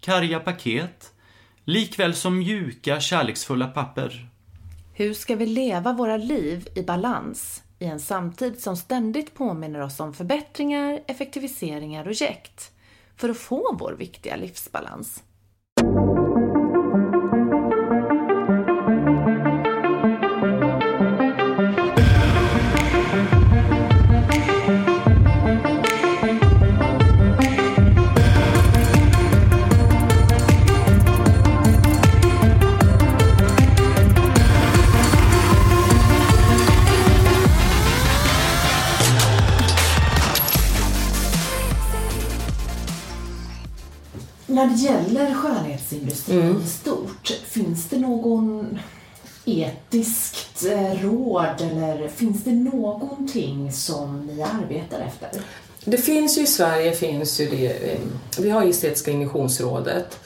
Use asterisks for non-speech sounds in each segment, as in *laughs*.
karga paket, likväl som mjuka, kärleksfulla papper. Hur ska vi leva våra liv i balans i en samtid som ständigt påminner oss om förbättringar, effektiviseringar och jäkt för att få vår viktiga livsbalans? Det gäller skönhetsindustrin Mm. stort, finns det någon etiskt eh, råd eller finns det någonting som ni arbetar efter? Det finns ju i Sverige, finns ju det, eh, vi har ju Estetiska injektionsrådet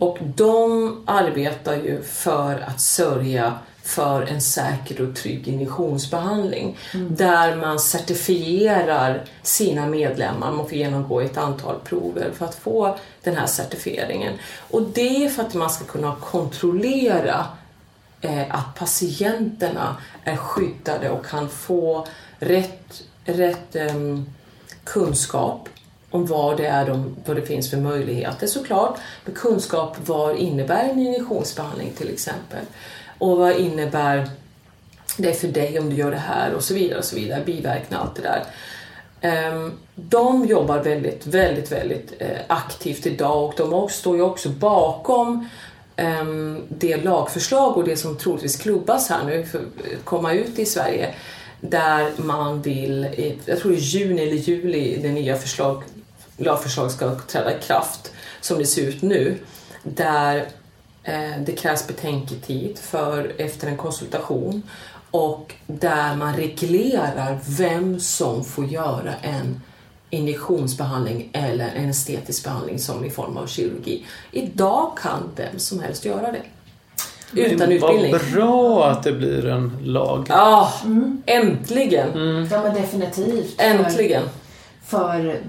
och de arbetar ju för att sörja för en säker och trygg injektionsbehandling där man certifierar sina medlemmar. Man får genomgå ett antal prover för att få den här certifieringen. Och det är för att man ska kunna kontrollera eh, att patienterna är skyddade och kan få rätt, rätt ehm, kunskap om vad det är de, vad det finns för möjligheter såklart. Men kunskap vad innebär en injektionsbehandling till exempel. Och vad innebär det för dig om du gör det här och så vidare och så vidare. Biverkningar allt det där. Ehm, de jobbar väldigt, väldigt, väldigt eh, aktivt idag och de står ju också bakom ehm, det lagförslag och det som troligtvis klubbas här nu för att komma ut i Sverige där man vill, eh, jag tror i juni eller juli, det nya förslag, lagförslag ska träda i kraft som det ser ut nu. Där det krävs betänketid för, efter en konsultation och där man reglerar vem som får göra en injektionsbehandling eller en estetisk behandling som i form av kirurgi. Idag kan vem som helst göra det. Utan utbildning. Vad bra att det blir en lag. Ja, äntligen! Ja men definitivt. Äntligen! För, för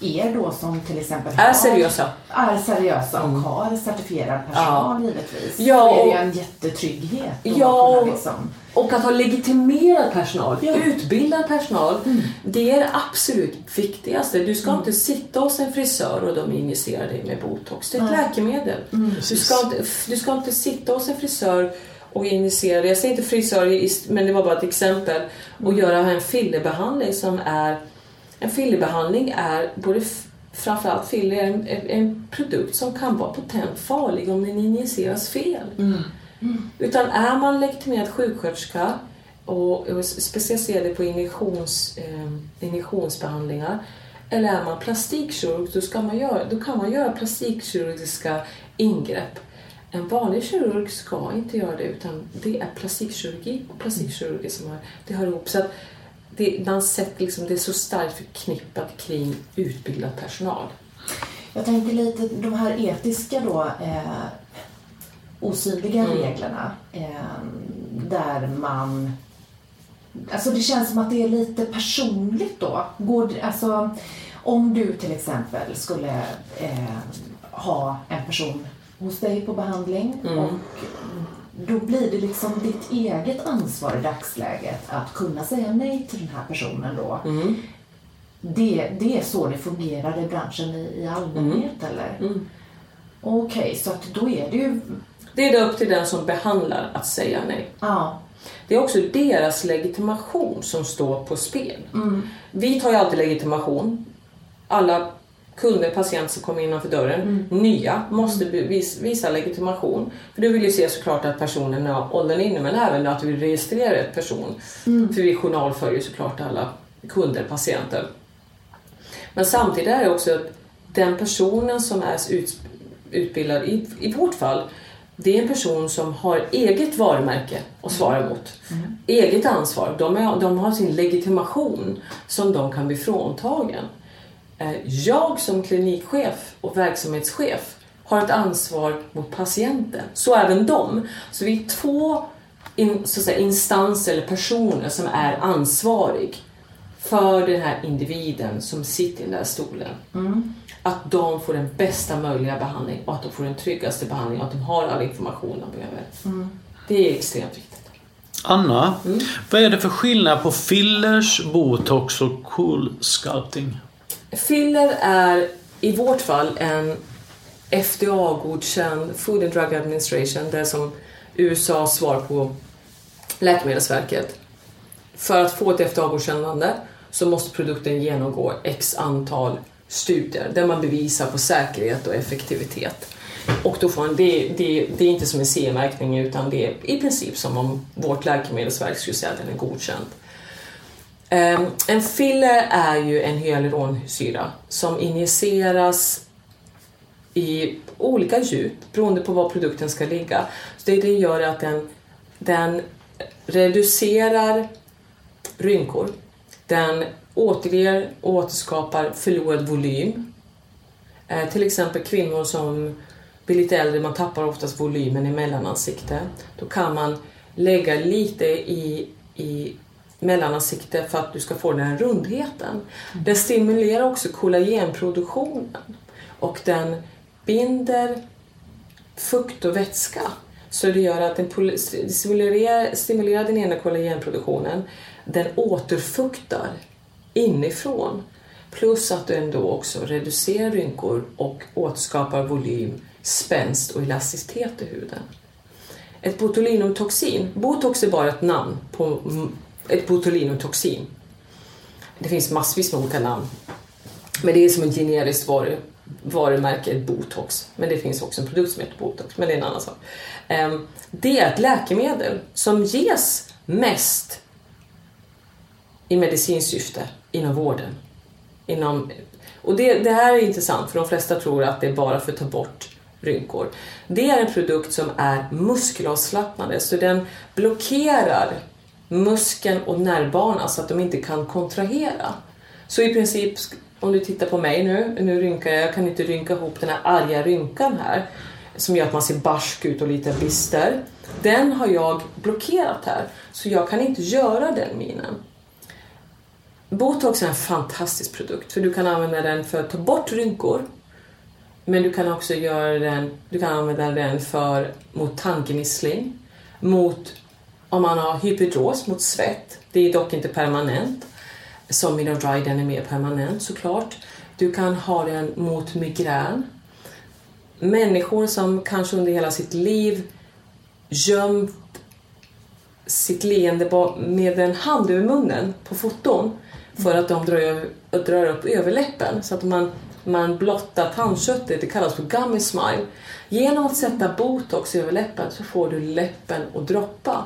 er då som till exempel Är seriösa. är seriösa och har certifierad personal givetvis. Ja, så är det ju och- en jättetrygghet. Ja, och- liksom, Och att ha legitimerad personal, Ja. utbildad personal, det är det absolut viktigaste. Du ska inte sitta hos en frisör och de injicerar dig med botox. Det är ett Nej. läkemedel. Du, ska inte, du ska inte sitta hos en frisör och injicera dig. Jag säger inte frisör, men det var bara ett exempel. Och göra en fillerbehandling som är... En fillerbehandling är både Framförallt filler är en, en produkt som kan vara potent farlig om den injiceras fel. Utan är man legitimerad sjuksköterska och, och specialiserad på injektions, eh, injektionsbehandlingar eller är man plastikkirurg då, ska man göra, då kan man göra plastikkirurgiska ingrepp. En vanlig kirurg ska inte göra det utan det är plastikkirurgi och plastikkirurgi som har, det hör ihop. Så att det, man liksom, det är så starkt förknippat kring utbildad personal. Jag tänker lite de här etiska då, eh, osynliga Mm. reglerna eh, där man Alltså det känns som att det är lite personligt då. Går, alltså, om du till exempel skulle eh, ha en person hos dig på behandling Mm. och då blir det liksom ditt eget ansvar i dagsläget att kunna säga nej till den här personen då. Mm. Det, det är så det fungerar i branschen i, i allmänhet eller? Mm. Okej, så att då är det ju... Det är det upp till den som behandlar att säga nej. Ja. Det är också deras legitimation som står på spel. Vi tar ju alltid legitimation. Alla kunder, patienter som kommer innanför dörren, nya, måste bevis, visa legitimation. För du vill ju se såklart att personen har åldern inne men även att vi registrerar rätt person. För vi journalför ju såklart alla kunder, patienter. Men samtidigt är det också att den personen som är ut, utbildad, i, i vårt fall, det är en person som har eget varumärke att svara mot. Mm. Eget ansvar. De, är, de har sin legitimation som de kan bli fråntagen. Eh, jag som klinikchef och verksamhetschef har ett ansvar mot patienten. Så även de. Så vi är två in, så säga, instanser eller personer som är ansvarig för den här individen som sitter i den där stolen. Mm. Att de får den bästa möjliga behandling och att de får den tryggaste behandlingen och att de har all information de behöver. Mm. Det är extremt viktigt. Anna, mm. vad är det för skillnad på fillers, botox och cool sculpting? Filler är i vårt fall en FDA-godkänd Food and Drug Administration, det är som USAs svar på Läkemedelsverket. För att få ett FDA-godkännande så måste produkten genomgå x antal studier där man bevisar på säkerhet och effektivitet. Och då får man, det, det, det är inte som en CE-märkning utan det är i princip som om vårt läkemedelsverk skulle säga att den är godkänd. Um, en filler är ju en hyaluronsyra som injiceras i olika djup beroende på var produkten ska ligga. Så det, det gör att den, den reducerar rynkor. Den återger och återskapar förlorad volym. Eh, till exempel kvinnor som blir lite äldre, man tappar oftast volymen i mellanansiktet. Då kan man lägga lite i, i mellanansikte för att du ska få den här rundheten. Den stimulerar också kollagenproduktionen och den binder fukt och vätska. Så det gör att den stimulerar, stimulerar den ena kollagenproduktionen. Den återfuktar inifrån. Plus att den då också reducerar rynkor och återskapar volym, spänst och elasticitet i huden. Ett botulinumtoxin, botox är bara ett namn på ett botulinumtoxin. Det finns massvis med olika namn. Men det är som ett generiskt varu, varumärke, botox. Men det finns också en produkt som heter botox, men det är en annan sak. Ehm, det är ett läkemedel som ges mest i medicinskt syfte inom vården. Inom, och det, det här är intressant för de flesta tror att det är bara för att ta bort rynkor. Det är en produkt som är muskelavslappnande så den blockerar muskeln och nervbanan så att de inte kan kontrahera. Så i princip, om du tittar på mig nu, nu rynkar jag, jag kan inte rynka ihop den här arga rynkan här som gör att man ser barsk ut och lite bister. Den har jag blockerat här, så jag kan inte göra den minen. Botox är en fantastisk produkt för du kan använda den för att ta bort rynkor. Men du kan också göra den, du kan använda den för mot tandgnissling, mot om man har hyperdros mot svett. Det är dock inte permanent. Som Dry den är mer permanent såklart. Du kan ha den mot migrän. Människor som kanske under hela sitt liv gömt sitt leende med en hand över munnen på foton för att de drar, upp överläppen så att man, man blottar tandköttet. Det kallas för gummy smile. Genom att sätta botox över läppen så får du läppen att droppa.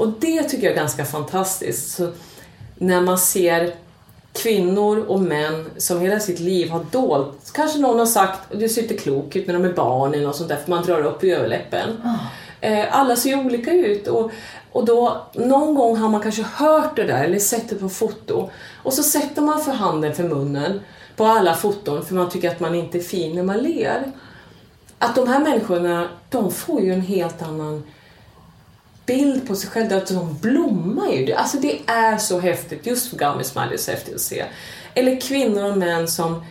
Och det tycker jag är ganska fantastiskt. Så när man ser kvinnor och män som hela sitt liv har dolt. Kanske någon har sagt, du ser inte klok ut när de är barnen och sånt där, för man drar upp i överläppen. Oh. Alla ser olika ut och, och då, någon gång har man kanske hört det där eller sett det på foto och så sätter man för handen för munnen på alla foton för man tycker att man inte är fin när man ler. Att de här människorna, de får ju en helt annan bild på sig själva, att de blommar ju. Alltså det är så häftigt, just för Gummy Smiley är så häftigt att se. Eller kvinnor och män som,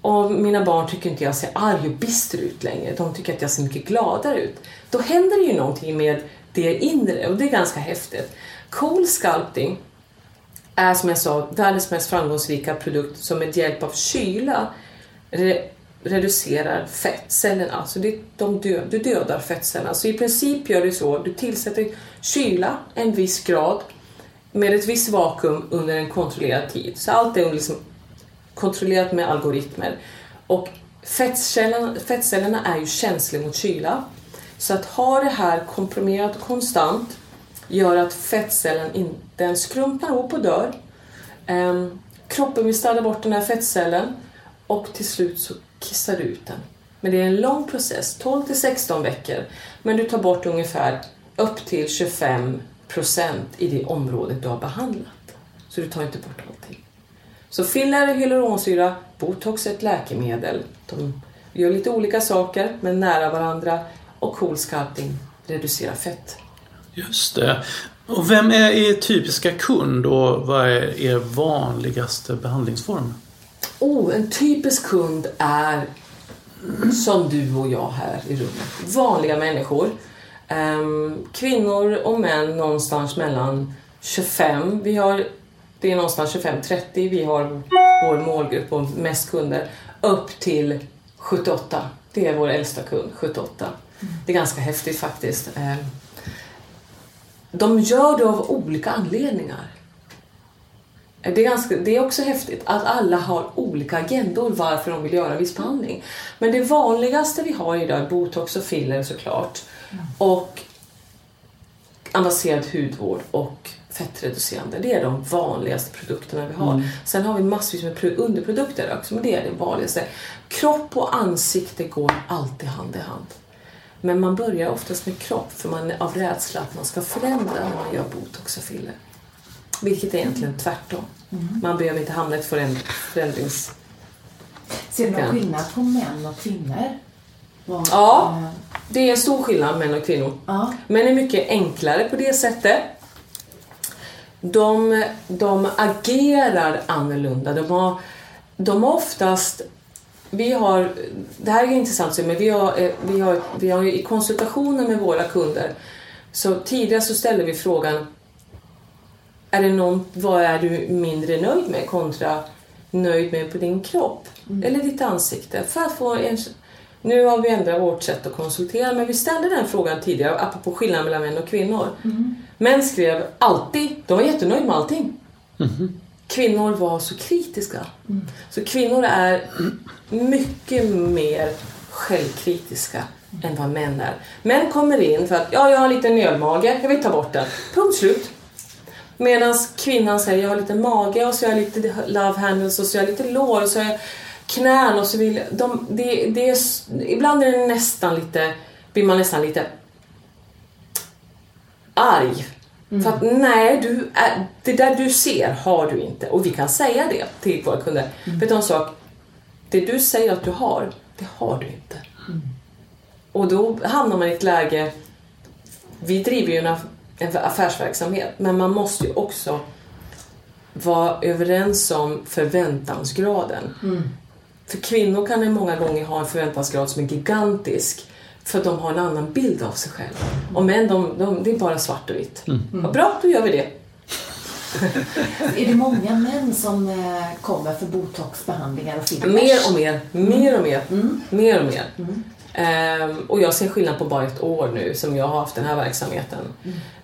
och mina barn tycker inte jag ser arg och bister ut längre, de tycker att jag ser mycket gladare ut. Då händer det ju någonting med det inre och det är ganska häftigt. Cool sculpting är som jag sa världens mest framgångsrika produkt som med hjälp av kyla reducerar fettcellerna. Alltså det, de dö, du dödar fettcellerna. Så alltså i princip gör du så, du tillsätter kyla en viss grad med ett visst vakuum under en kontrollerad tid. Så allt är liksom kontrollerat med algoritmer. Och fettcellerna, fettcellerna är ju känsliga mot kyla. Så att ha det här komprimerat och konstant gör att fettcellen inte skrumpnar ihop och dör. Ehm, kroppen vill städa bort den här fettcellen och till slut så kissar du ut den. Men det är en lång process, 12 till 16 veckor. Men du tar bort ungefär upp till 25 procent i det området du har behandlat. Så du tar inte bort allting. Så filler är hyaluronsyra, botox är ett läkemedel. De gör lite olika saker, men nära varandra. Och cool sculpting reducerar fett. Just det. Och vem är er typiska kund och vad är er vanligaste behandlingsform? Oh, en typisk kund är som du och jag här i rummet. Vanliga människor. Um, kvinnor och män någonstans mellan 25. Vi har, det är någonstans 25-30. Vi har vår målgrupp och mest kunder. Upp till 78. Det är vår äldsta kund, 78. Det är ganska häftigt faktiskt. Ehm, de gör det av olika anledningar. Det är, ganska, det är också häftigt att alla har olika agendor varför de vill göra viss behandling. Men det vanligaste vi har idag är botox och filler såklart. Och avancerad hudvård och fettreducerande. Det är de vanligaste produkterna vi har. Sen har vi massvis med pro- underprodukter också, men det är det vanligaste. Kropp och ansikte går alltid hand i hand. Men man börjar oftast med kropp för man är av rädsla att man ska förändra när man gör botox och filler. Vilket är egentligen tvärtom. Man behöver inte hamna i ett föränd- förändrings... Ser du någon skillnad på män och kvinnor? Vad- Ja. Det är en stor skillnad män och kvinnor. ja. Män är mycket enklare på det sättet. De, de agerar annorlunda. De har, de har oftast... Vi har, det här är intressant, men vi har, eh, vi har, vi har i konsultationer med våra kunder så tidigare så ställde vi frågan är det någon, vad är du mindre nöjd med kontra nöjd med på din kropp eller ditt ansikte? För att få en, nu har vi ändrat vårt sätt att konsultera men vi ställde den frågan tidigare apropå skillnaden mellan män och kvinnor. Män skrev alltid, de var jättenöjda med allting. Kvinnor var så kritiska. Så kvinnor är mycket mer självkritiska än vad män är. Män kommer in för att ja, jag har lite nölmage, jag vill ta bort den. Punkt slut. Medan kvinnan säger jag har lite mage och så har jag lite love handles och så har jag lite lår och så har jag knän och så vill de, det, det är, Ibland är det nästan lite, blir man nästan lite arg. För att nej, du är, det där du ser har du inte. Och vi kan säga det till våra kunder. Vet du en sak? Det du säger att du har, det har du inte. Och då hamnar man i ett läge, vi driver ju en, en affärsverksamhet, men man måste ju också vara överens om förväntansgraden. För kvinnor kan det många gånger ha en förväntansgrad som är gigantisk för att de har en annan bild av sig själva. Och män, de, de, det är bara svart och vitt. Vad bra, då gör vi det. Är det många män som eh, kommer för botoxbehandlingar och fillers? Mer och mer, mer och mer, mer och mer. Ehm, och jag ser skillnad på bara ett år nu som jag har haft den här verksamheten.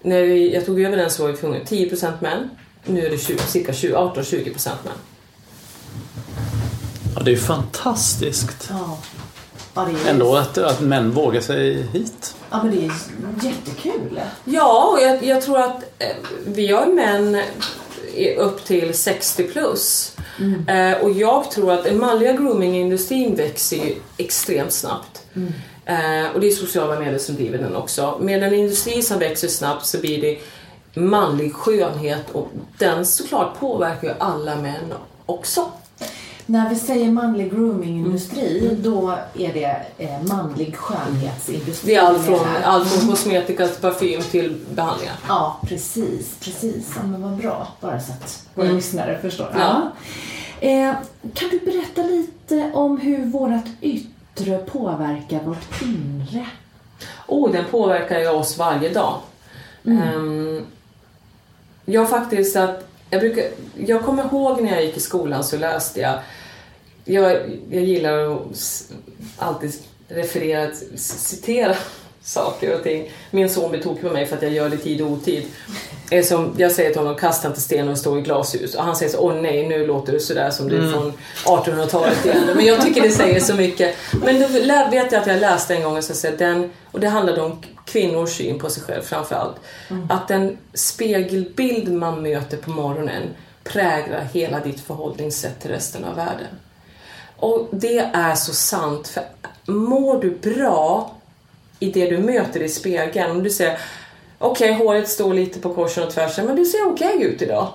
När vi, jag tog över den så var vi tvungna 10% män. Nu är det 20, cirka 20, 18-20% män. Ja, det är ju fantastiskt. Ja. Ja, det är, Ändå att, att män vågar sig hit. Ja, men det är jättekul. Ja, och jag, jag tror att eh, vi har män upp till 60 plus. Eh, och jag tror att den manliga groomingindustrin växer ju extremt snabbt. Eh, och det är sociala medier som driver den också. Med en industri som växer snabbt så blir det manlig skönhet och den såklart påverkar ju alla män också. När vi säger manlig groomingindustri, då är det eh, manlig skönhetsindustri. Det är allt från, här. allt från kosmetika till parfym till behandlingar. Ja, precis, precis. Ja, men vad bra. Bara så att våra Mm. lyssnare förstår. Ja. Eh, kan du berätta lite om hur vårt yttre påverkar vårt inre? Oh, den påverkar ju oss varje dag. Ehm, jag faktiskt att, jag, brukar, jag kommer ihåg när jag gick i skolan så läste jag, jag, jag gillar att alltid referera, citera *laughs* saker och ting. Min son blir tokig på mig för att jag gör det i tid och otid. Som jag säger till honom, kasta inte sten och stå i glashus. Och han säger så, åh nej, nu låter du sådär som du är från 1800-talet igen. Men jag tycker det säger så mycket. Men då vet jag att jag läste en gång, och så säger den, och det handlade om kvinnors syn på sig själv framför allt. Att den spegelbild man möter på morgonen präglar hela ditt förhållningssätt till resten av världen. Och det är så sant. För mår du bra i det du möter i spegeln, om du säger okej, okay, håret står lite på korsen och tvärsen, men du ser okej okay ut idag.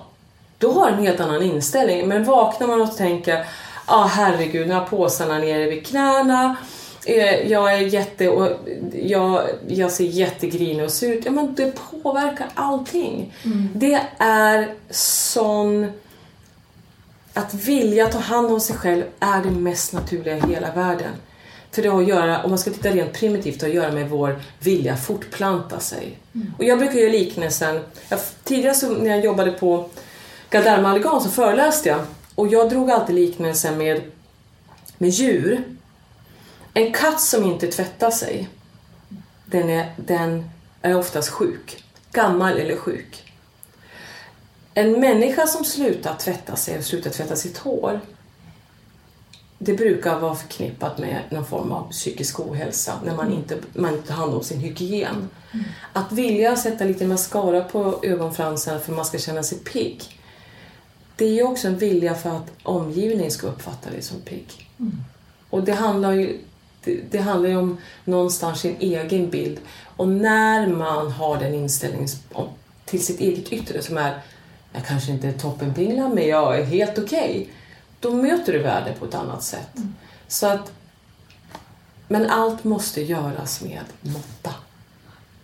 Då har du en helt annan inställning. Men vaknar man och tänker, ah herregud, nu har påsarna nere vid knäna, eh, jag är jätte, och jag, jag ser jättegrinig och sur ut. Ja, men det påverkar allting. Mm. Det är sån... Att vilja ta hand om sig själv är det mest naturliga i hela världen. För det har att göra, om man ska titta rent primitivt, har att göra med vår vilja att fortplanta sig. Mm. Och jag brukar göra liknelsen, jag, tidigare så, när jag jobbade på Galderma så föreläste jag och jag drog alltid liknelsen med, med djur. En katt som inte tvättar sig, den är, den är oftast sjuk. Gammal eller sjuk. En människa som slutar tvätta sig och slutar tvätta sitt hår, det brukar vara förknippat med någon form av psykisk ohälsa när man inte, man inte tar hand om sin hygien. Mm. Att vilja sätta lite mascara på ögonfransarna för att man ska känna sig pigg, det är ju också en vilja för att omgivningen ska uppfatta dig som pigg. Mm. Och det handlar ju det, det, handlar ju om någonstans sin egen bild. Och när man har den inställningen till sitt eget yttre som är jag kanske inte är toppenpingla men jag är helt okej. Okay då möter du världen på ett annat sätt. Mm. Så att, men allt måste göras med måtta.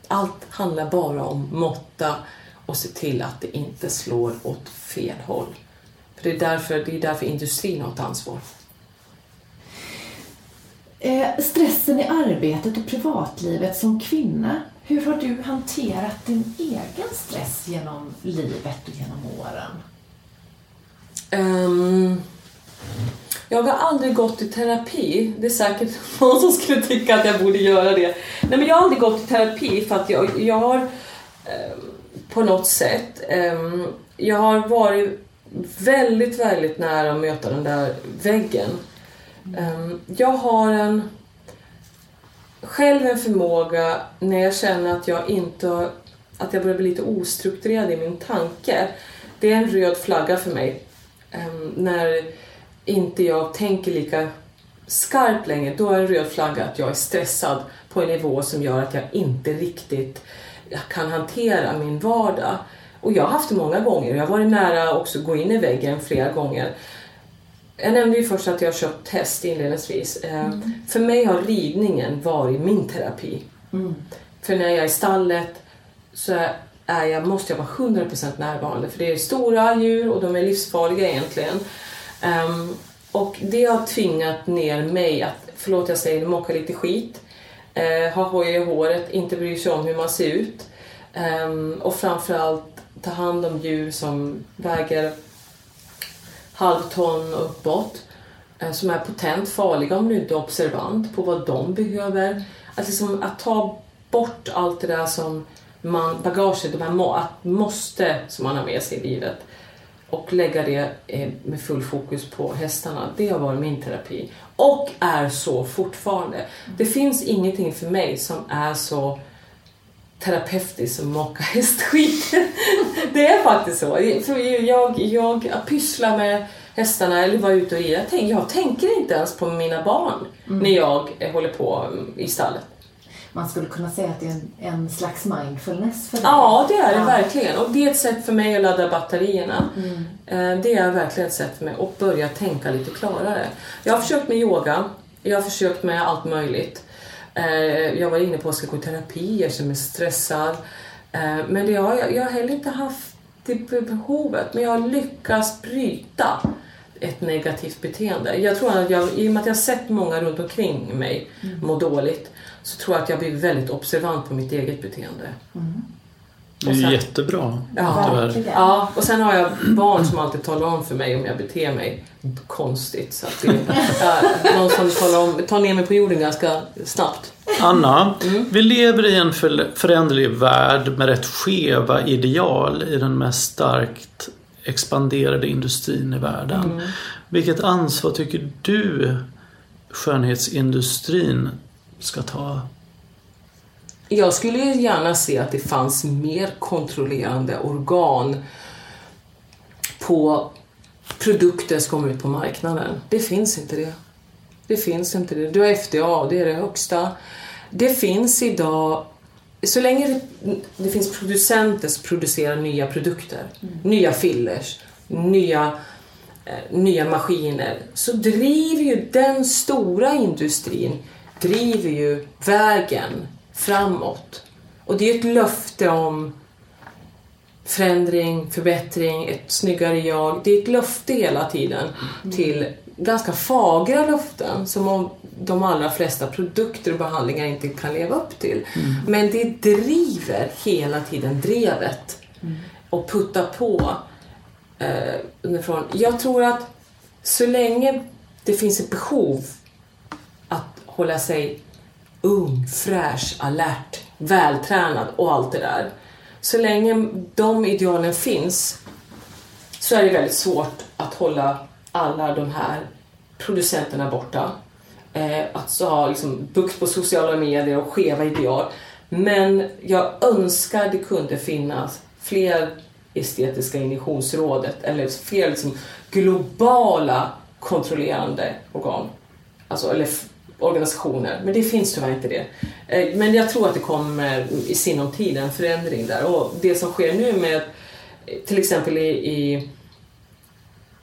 Allt handlar bara om måtta och se till att det inte slår åt fel håll. För det är därför, det är därför industrin har ett ansvar. Eh, stressen i arbetet och privatlivet som kvinna, hur har du hanterat din egen stress genom livet och genom åren? Um, jag har aldrig gått i terapi. Det är säkert *laughs* någon som skulle tycka att jag borde göra det. Nej, men jag har aldrig gått i terapi för att jag, jag har eh, på något sätt, eh, jag har varit väldigt, väldigt nära att möta den där väggen. Eh, jag har en själv en förmåga när jag känner att jag inte att jag börjar bli lite ostrukturerad i min tanke. Det är en röd flagga för mig. Um, när inte jag tänker lika skarpt längre, då är det röd flagga att jag är stressad på en nivå som gör att jag inte riktigt kan hantera min vardag. Och jag har haft det många gånger. Jag har varit nära också att gå in i väggen flera gånger. Jag nämnde ju först att jag har köpt häst inledningsvis. Eh, mm. För mig har ridningen varit min terapi. Mm. För när jag är i stallet så är jag, måste jag vara 100% närvarande. För det är stora djur och de är livsfarliga egentligen. Um, och det har tvingat ner mig att, förlåt jag säger mocka lite skit, uh, ha hoj i håret, inte bry sig om hur man ser ut um, och framförallt ta hand om djur som väger halvton och uppåt eh, som är potent farliga om du inte är observant på vad de behöver. Att, liksom, att ta bort allt det där som man, bagaget, de här att måste som man har med sig i livet och lägga det eh, med full fokus på hästarna. Det har varit min terapi. Och är så fortfarande. Det finns ingenting för mig som är så terapeutiskt som mocka *laughs* hästskit. det är faktiskt så. Jag, jag pysslar med hästarna eller var ute och rider. Jag, jag tänker inte ens på mina barn mm. när jag håller på i stallet man skulle kunna säga att det är en, en slags mindfulness för dig. Ja, det är det ja. verkligen. Och det är ett sätt för mig att ladda batterierna. Mm. Eh, det är verkligen ett sätt för mig att börja tänka lite klarare. Jag har försökt med yoga. Jag har försökt med allt möjligt. Eh, jag var inne på att jag ska gå i terapi, jag känner mig stressad. Eh, men det har, jag har heller inte haft det behovet. Men jag har lyckats bryta ett negativt beteende. Jag tror att jag, i och med att jag har sett många runt omkring mig mm. må dåligt så tror jag att jag blir väldigt observant på mitt eget beteende. Mm. Det är sen, jättebra. Ja, ja, och sen har jag barn som alltid talar om för mig om jag beter mig konstigt. Så att det, *laughs* äh, någon som talar om, tar ner mig på jorden ganska snabbt. Anna, mm. vi lever i en föränderlig värld med rätt skeva ideal i den mest starkt expanderade industrin i världen. Mm. Vilket ansvar tycker du skönhetsindustrin ska ta? Jag skulle gärna se att det fanns mer kontrollerande organ på produkter som kommer ut på marknaden. Det finns inte det. Det finns inte det. Du har FDA, det är det högsta. Det finns idag, så länge det, finns producenter som producerar nya produkter, nya fillers, nya, eh, nya maskiner, så driver ju den stora industrin driver ju vägen framåt. Och det är ett löfte om förändring, förbättring, ett snyggare jag. Det är ett löfte hela tiden till ganska fagra löften som om de allra flesta produkter och behandlingar inte kan leva upp till. Men det driver hela tiden drevet och puttar på eh, underifrån. Jag tror att så länge det finns ett behov att hålla sig ung, fräsch, alert, vältränad och allt det där. Så länge de idealen finns så är det väldigt svårt att hålla alla de här producenterna borta. Eh, att ha liksom bukt på sociala medier och skeva ideal. Men jag önskar det kunde finnas fler estetiska injektionsrådet eller fler liksom globala kontrollerande organ. Alltså, eller organisationer. Men det finns tyvärr inte det. Eh, men jag tror att det kommer i sinom tid en förändring där. Och det som sker nu med eh, till exempel i, i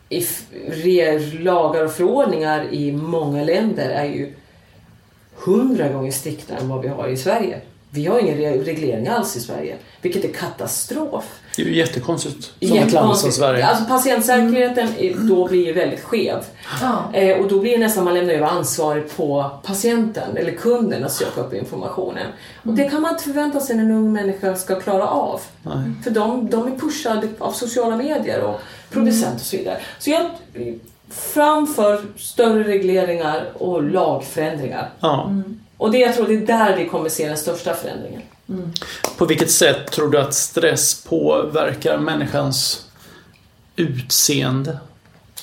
i lagar och förordningar i många länder är ju hundra gånger striktare än vad vi har i Sverige. Vi har ingen re- reglering alls i Sverige, vilket är katastrof. Det är ju jättekonstigt som ett land som Sverige. Alltså patientsäkerheten är- då blir ju väldigt skev. Ja. Eh, och då blir det nästan man lämnar över ansvaret på patienten eller kunden att söka upp informationen. Och det kan man inte förvänta sig när en ung människa ska klara av. Nej. För de, de är pushade av sociala medier och producenter och så vidare. Så jag framför större regleringar och lagförändringar. Ja. Och det, jag tror det är där vi kommer se den största förändringen. På vilket sätt tror du att stress påverkar människans utseende?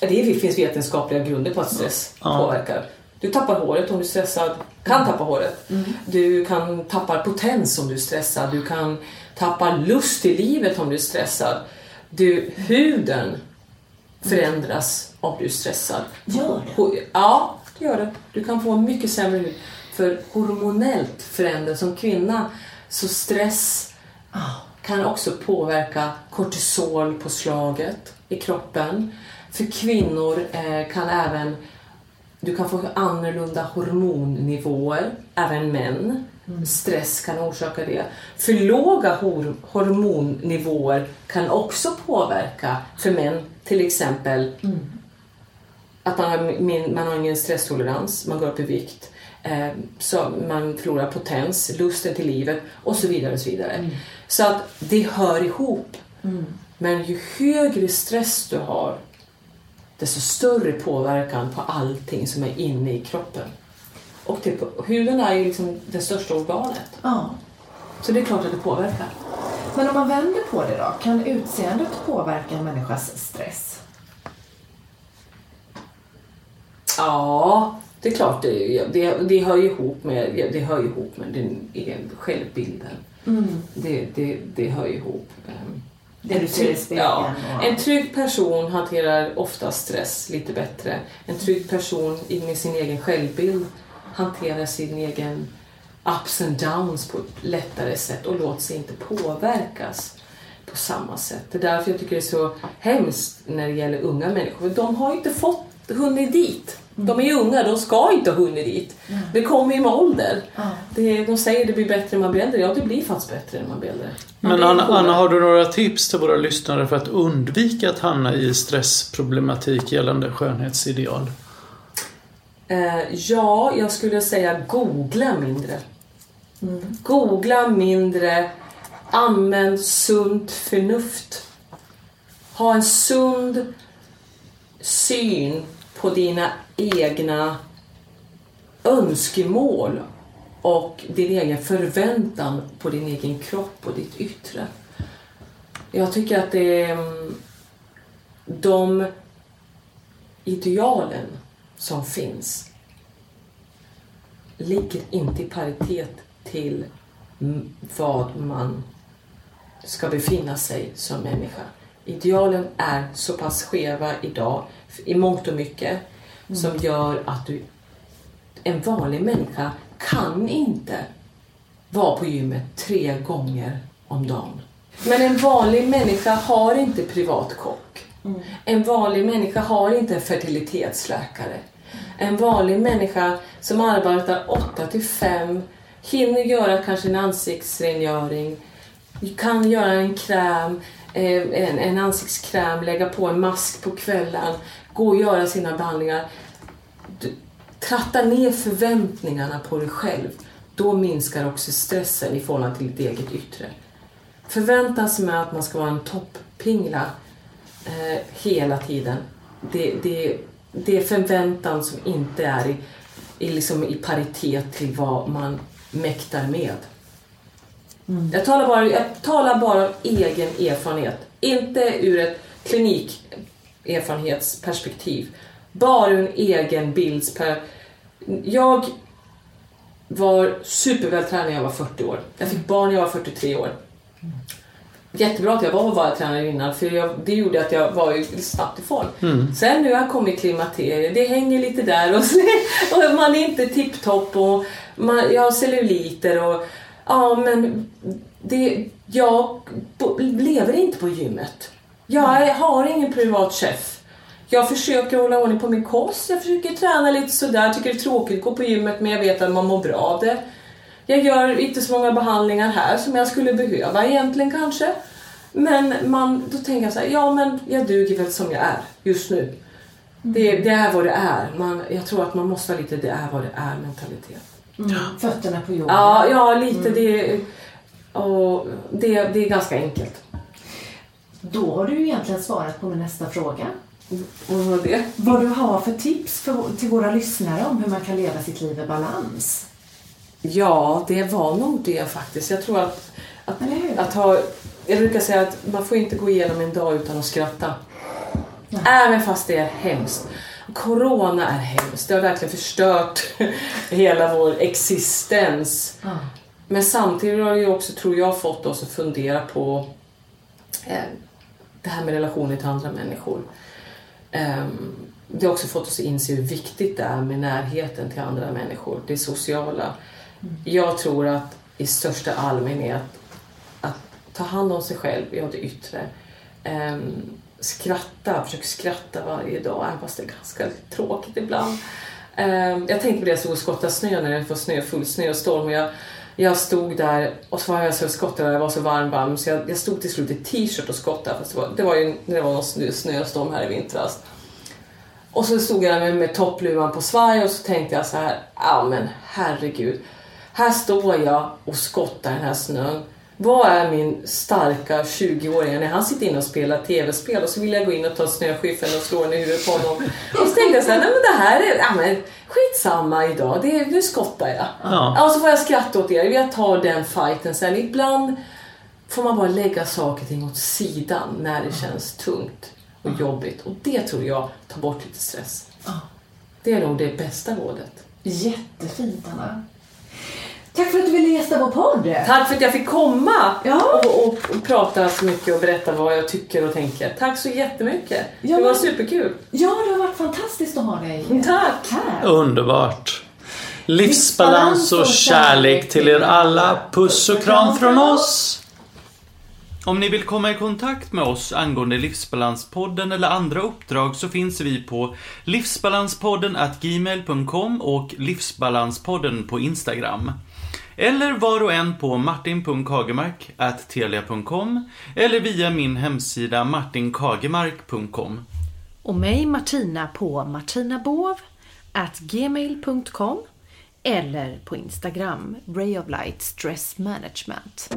Det finns vetenskapliga grunder på att stress Ja. påverkar. Du tappar håret om du är stressad. Kan tappa håret. Du kan tappa potens om du är stressad. Du kan tappa lust i livet om du är stressad. Du, huden förändras om du är stressad. Gör det? Ja, det gör det. Du kan få mycket sämre hud. För hormonellt förändras som kvinna så stress kan också påverka kortisolpåslaget i kroppen. För kvinnor eh, kan även du kan få annorlunda hormonnivåer, även män. Stress kan orsaka det. För låga hor- hormonnivåer kan också påverka för män, till exempel att man har, man har ingen stresstolerans, man går upp i vikt, eh, så man förlorar potens, lusten till livet och så vidare. och Så vidare. Så att det hör ihop. Men ju högre stress du har, desto större påverkan på allting som är inne i kroppen. Och det, huden är ju liksom det största organet. ja. Så det är klart att det påverkar. Men om man vänder på det då, kan utseendet påverka en människas stress? Ja, det är klart. Det, det, det hör ju ihop med, det hör ihop med den egen självbilden. Det, det, det hör ihop. Ehm, Det i spegeln Ja, en trygg person hanterar ofta stress lite bättre. En trygg person med sin egen självbild hanterar sin egen ups and downs på ett lättare sätt och låter sig inte påverkas på samma sätt. Det är därför jag tycker det är så hemskt när det gäller unga människor. De har inte fått hunnit dit. De är ju unga, de ska inte ha hunnit dit. Det kommer ju med ålder. Ja. Det, de säger det blir bättre när man blir äldre. Ja, det blir faktiskt bättre när man blir äldre. Man Men Anna. Anna, har du några tips till våra lyssnare för att undvika att hamna i stressproblematik gällande skönhetsideal? Eh, ja, jag skulle säga googla mindre. Googla mindre. Använd sunt förnuft. Ha en sund syn på dina egna önskemål och din egen förväntan på din egen kropp och ditt yttre. Jag tycker att det är mm, de idealen som finns ligger inte i paritet till mm, vad man ska befinna sig som människa. Idealen är så pass skeva idag i mångt och mycket som gör att du en vanlig människa kan inte vara på gymmet tre gånger om dagen. Men en vanlig människa har inte privatkock. En vanlig människa har inte en fertilitetsläkare. En vanlig människa som arbetar 8 till 5 hinner göra kanske en ansiktsrengöring, kan göra en kräm, Eh, en, en ansiktskräm, lägga på en mask på kvällen, gå och göra sina behandlingar. Du, tratta ner förväntningarna på dig själv. Då minskar också stressen i förhållande till ditt eget yttre. Förväntan med att man ska vara en topppingla eh, hela tiden. Det, det, det är förväntan som inte är i, i, liksom i paritet till vad man mäktar med. Mm. Jag, talar bara, jag talar bara om egen erfarenhet, inte ur ett klinikerfarenhetsperspektiv. Bara ur en egen bildsper... Jag var supervältränad när jag var 40 år. Jag fick barn när jag var 43 år. Jättebra att jag var varvtränare innan för jag, det gjorde att jag var ju snabbt i form. Mm. Sen nu har jag kommit klimakteriet, det hänger lite där och, *laughs* och man är inte tipptopp och man, jag har celluliter och ja men det, jag lever inte på gymmet. Jag mm. har ingen privat chef. Jag försöker hålla ordning på min kost, jag försöker träna lite sådär, tycker det är tråkigt att gå på gymmet men jag vet att man mår bra av det. Jag gör inte så många behandlingar här som jag skulle behöva egentligen kanske. Men man, då tänker jag så här, ja men jag duger väl som jag är just nu. Det, det är vad det är. Man, jag tror att man måste ha lite det är vad det är mentalitet. Mm. Fötterna på jorden. Ja, ja lite mm. det, och det. Det är ganska enkelt. Då har du egentligen svarat på min nästa fråga. Vad var det? Vad du har för tips för, till våra lyssnare om hur man kan leva sitt liv i balans. Ja, det var nog det faktiskt. Jag tror att, att, att ha... Jag brukar säga att man får inte gå igenom en dag utan att skratta. Ja. Även fast det är hemskt. Corona är hemskt. Det har verkligen förstört *laughs* hela vår existens. Ja. Men samtidigt har det också, tror jag, fått oss att fundera på eh, det här med relationer till andra människor. Eh, det har också fått oss att inse hur viktigt det är med närheten till andra människor, det sociala. Jag tror att i största allmänhet att ta hand om sig själv, ja det yttre. Um, skratta, försöker skratta varje dag, även fast det är ganska tråkigt ibland. Um, jag tänkte på det, jag stod och skottade snö när det var snö, full snöstorm. Och jag, jag stod där och så var jag så skottade och jag var så varm varm så jag, jag stod till slut i t-shirt och skottade fast det var, det var ju när det var någon snö, snöstorm här i vintras. Och så stod jag med, med toppluvan på svaj och så tänkte jag så här, ja men herregud här står jag och skottar den här snön. Vad är min starka 20-åring när han sitter inne och spelar tv-spel och så vill jag gå in och ta snöskyffeln och slå den i huvudet på honom. Och så tänkte jag såhär, nej men det här är, ja men skitsamma idag, det, nu skottar jag. Ja. Och så får jag skratta åt er, jag tar den fighten sen. Ibland får man bara lägga saker och ting åt sidan när det känns tungt och jobbigt. Och det tror jag tar bort lite stress. Det är nog det bästa rådet. Jättefint Anna. Tack för att du ville gästa vår podd. Tack för att jag fick komma ja. och, och, och, prata så mycket och berätta vad jag tycker och tänker. Tack så jättemycket. Ja, det var superkul. Ja, det har varit fantastiskt att ha dig Tack. här. Underbart. Livsbalans och kärlek till er alla. Puss och kram från oss. Om ni vill komma i kontakt med oss angående Livsbalanspodden eller andra uppdrag så finns vi på livsbalanspodden gmail.com och Livsbalanspodden på Instagram. Eller var och en på martin.kagemark.telia.com eller via min hemsida martinkagemark.com. Och mig Martina på martinabovgmail.com eller på Instagram Ray of Light Stress Management.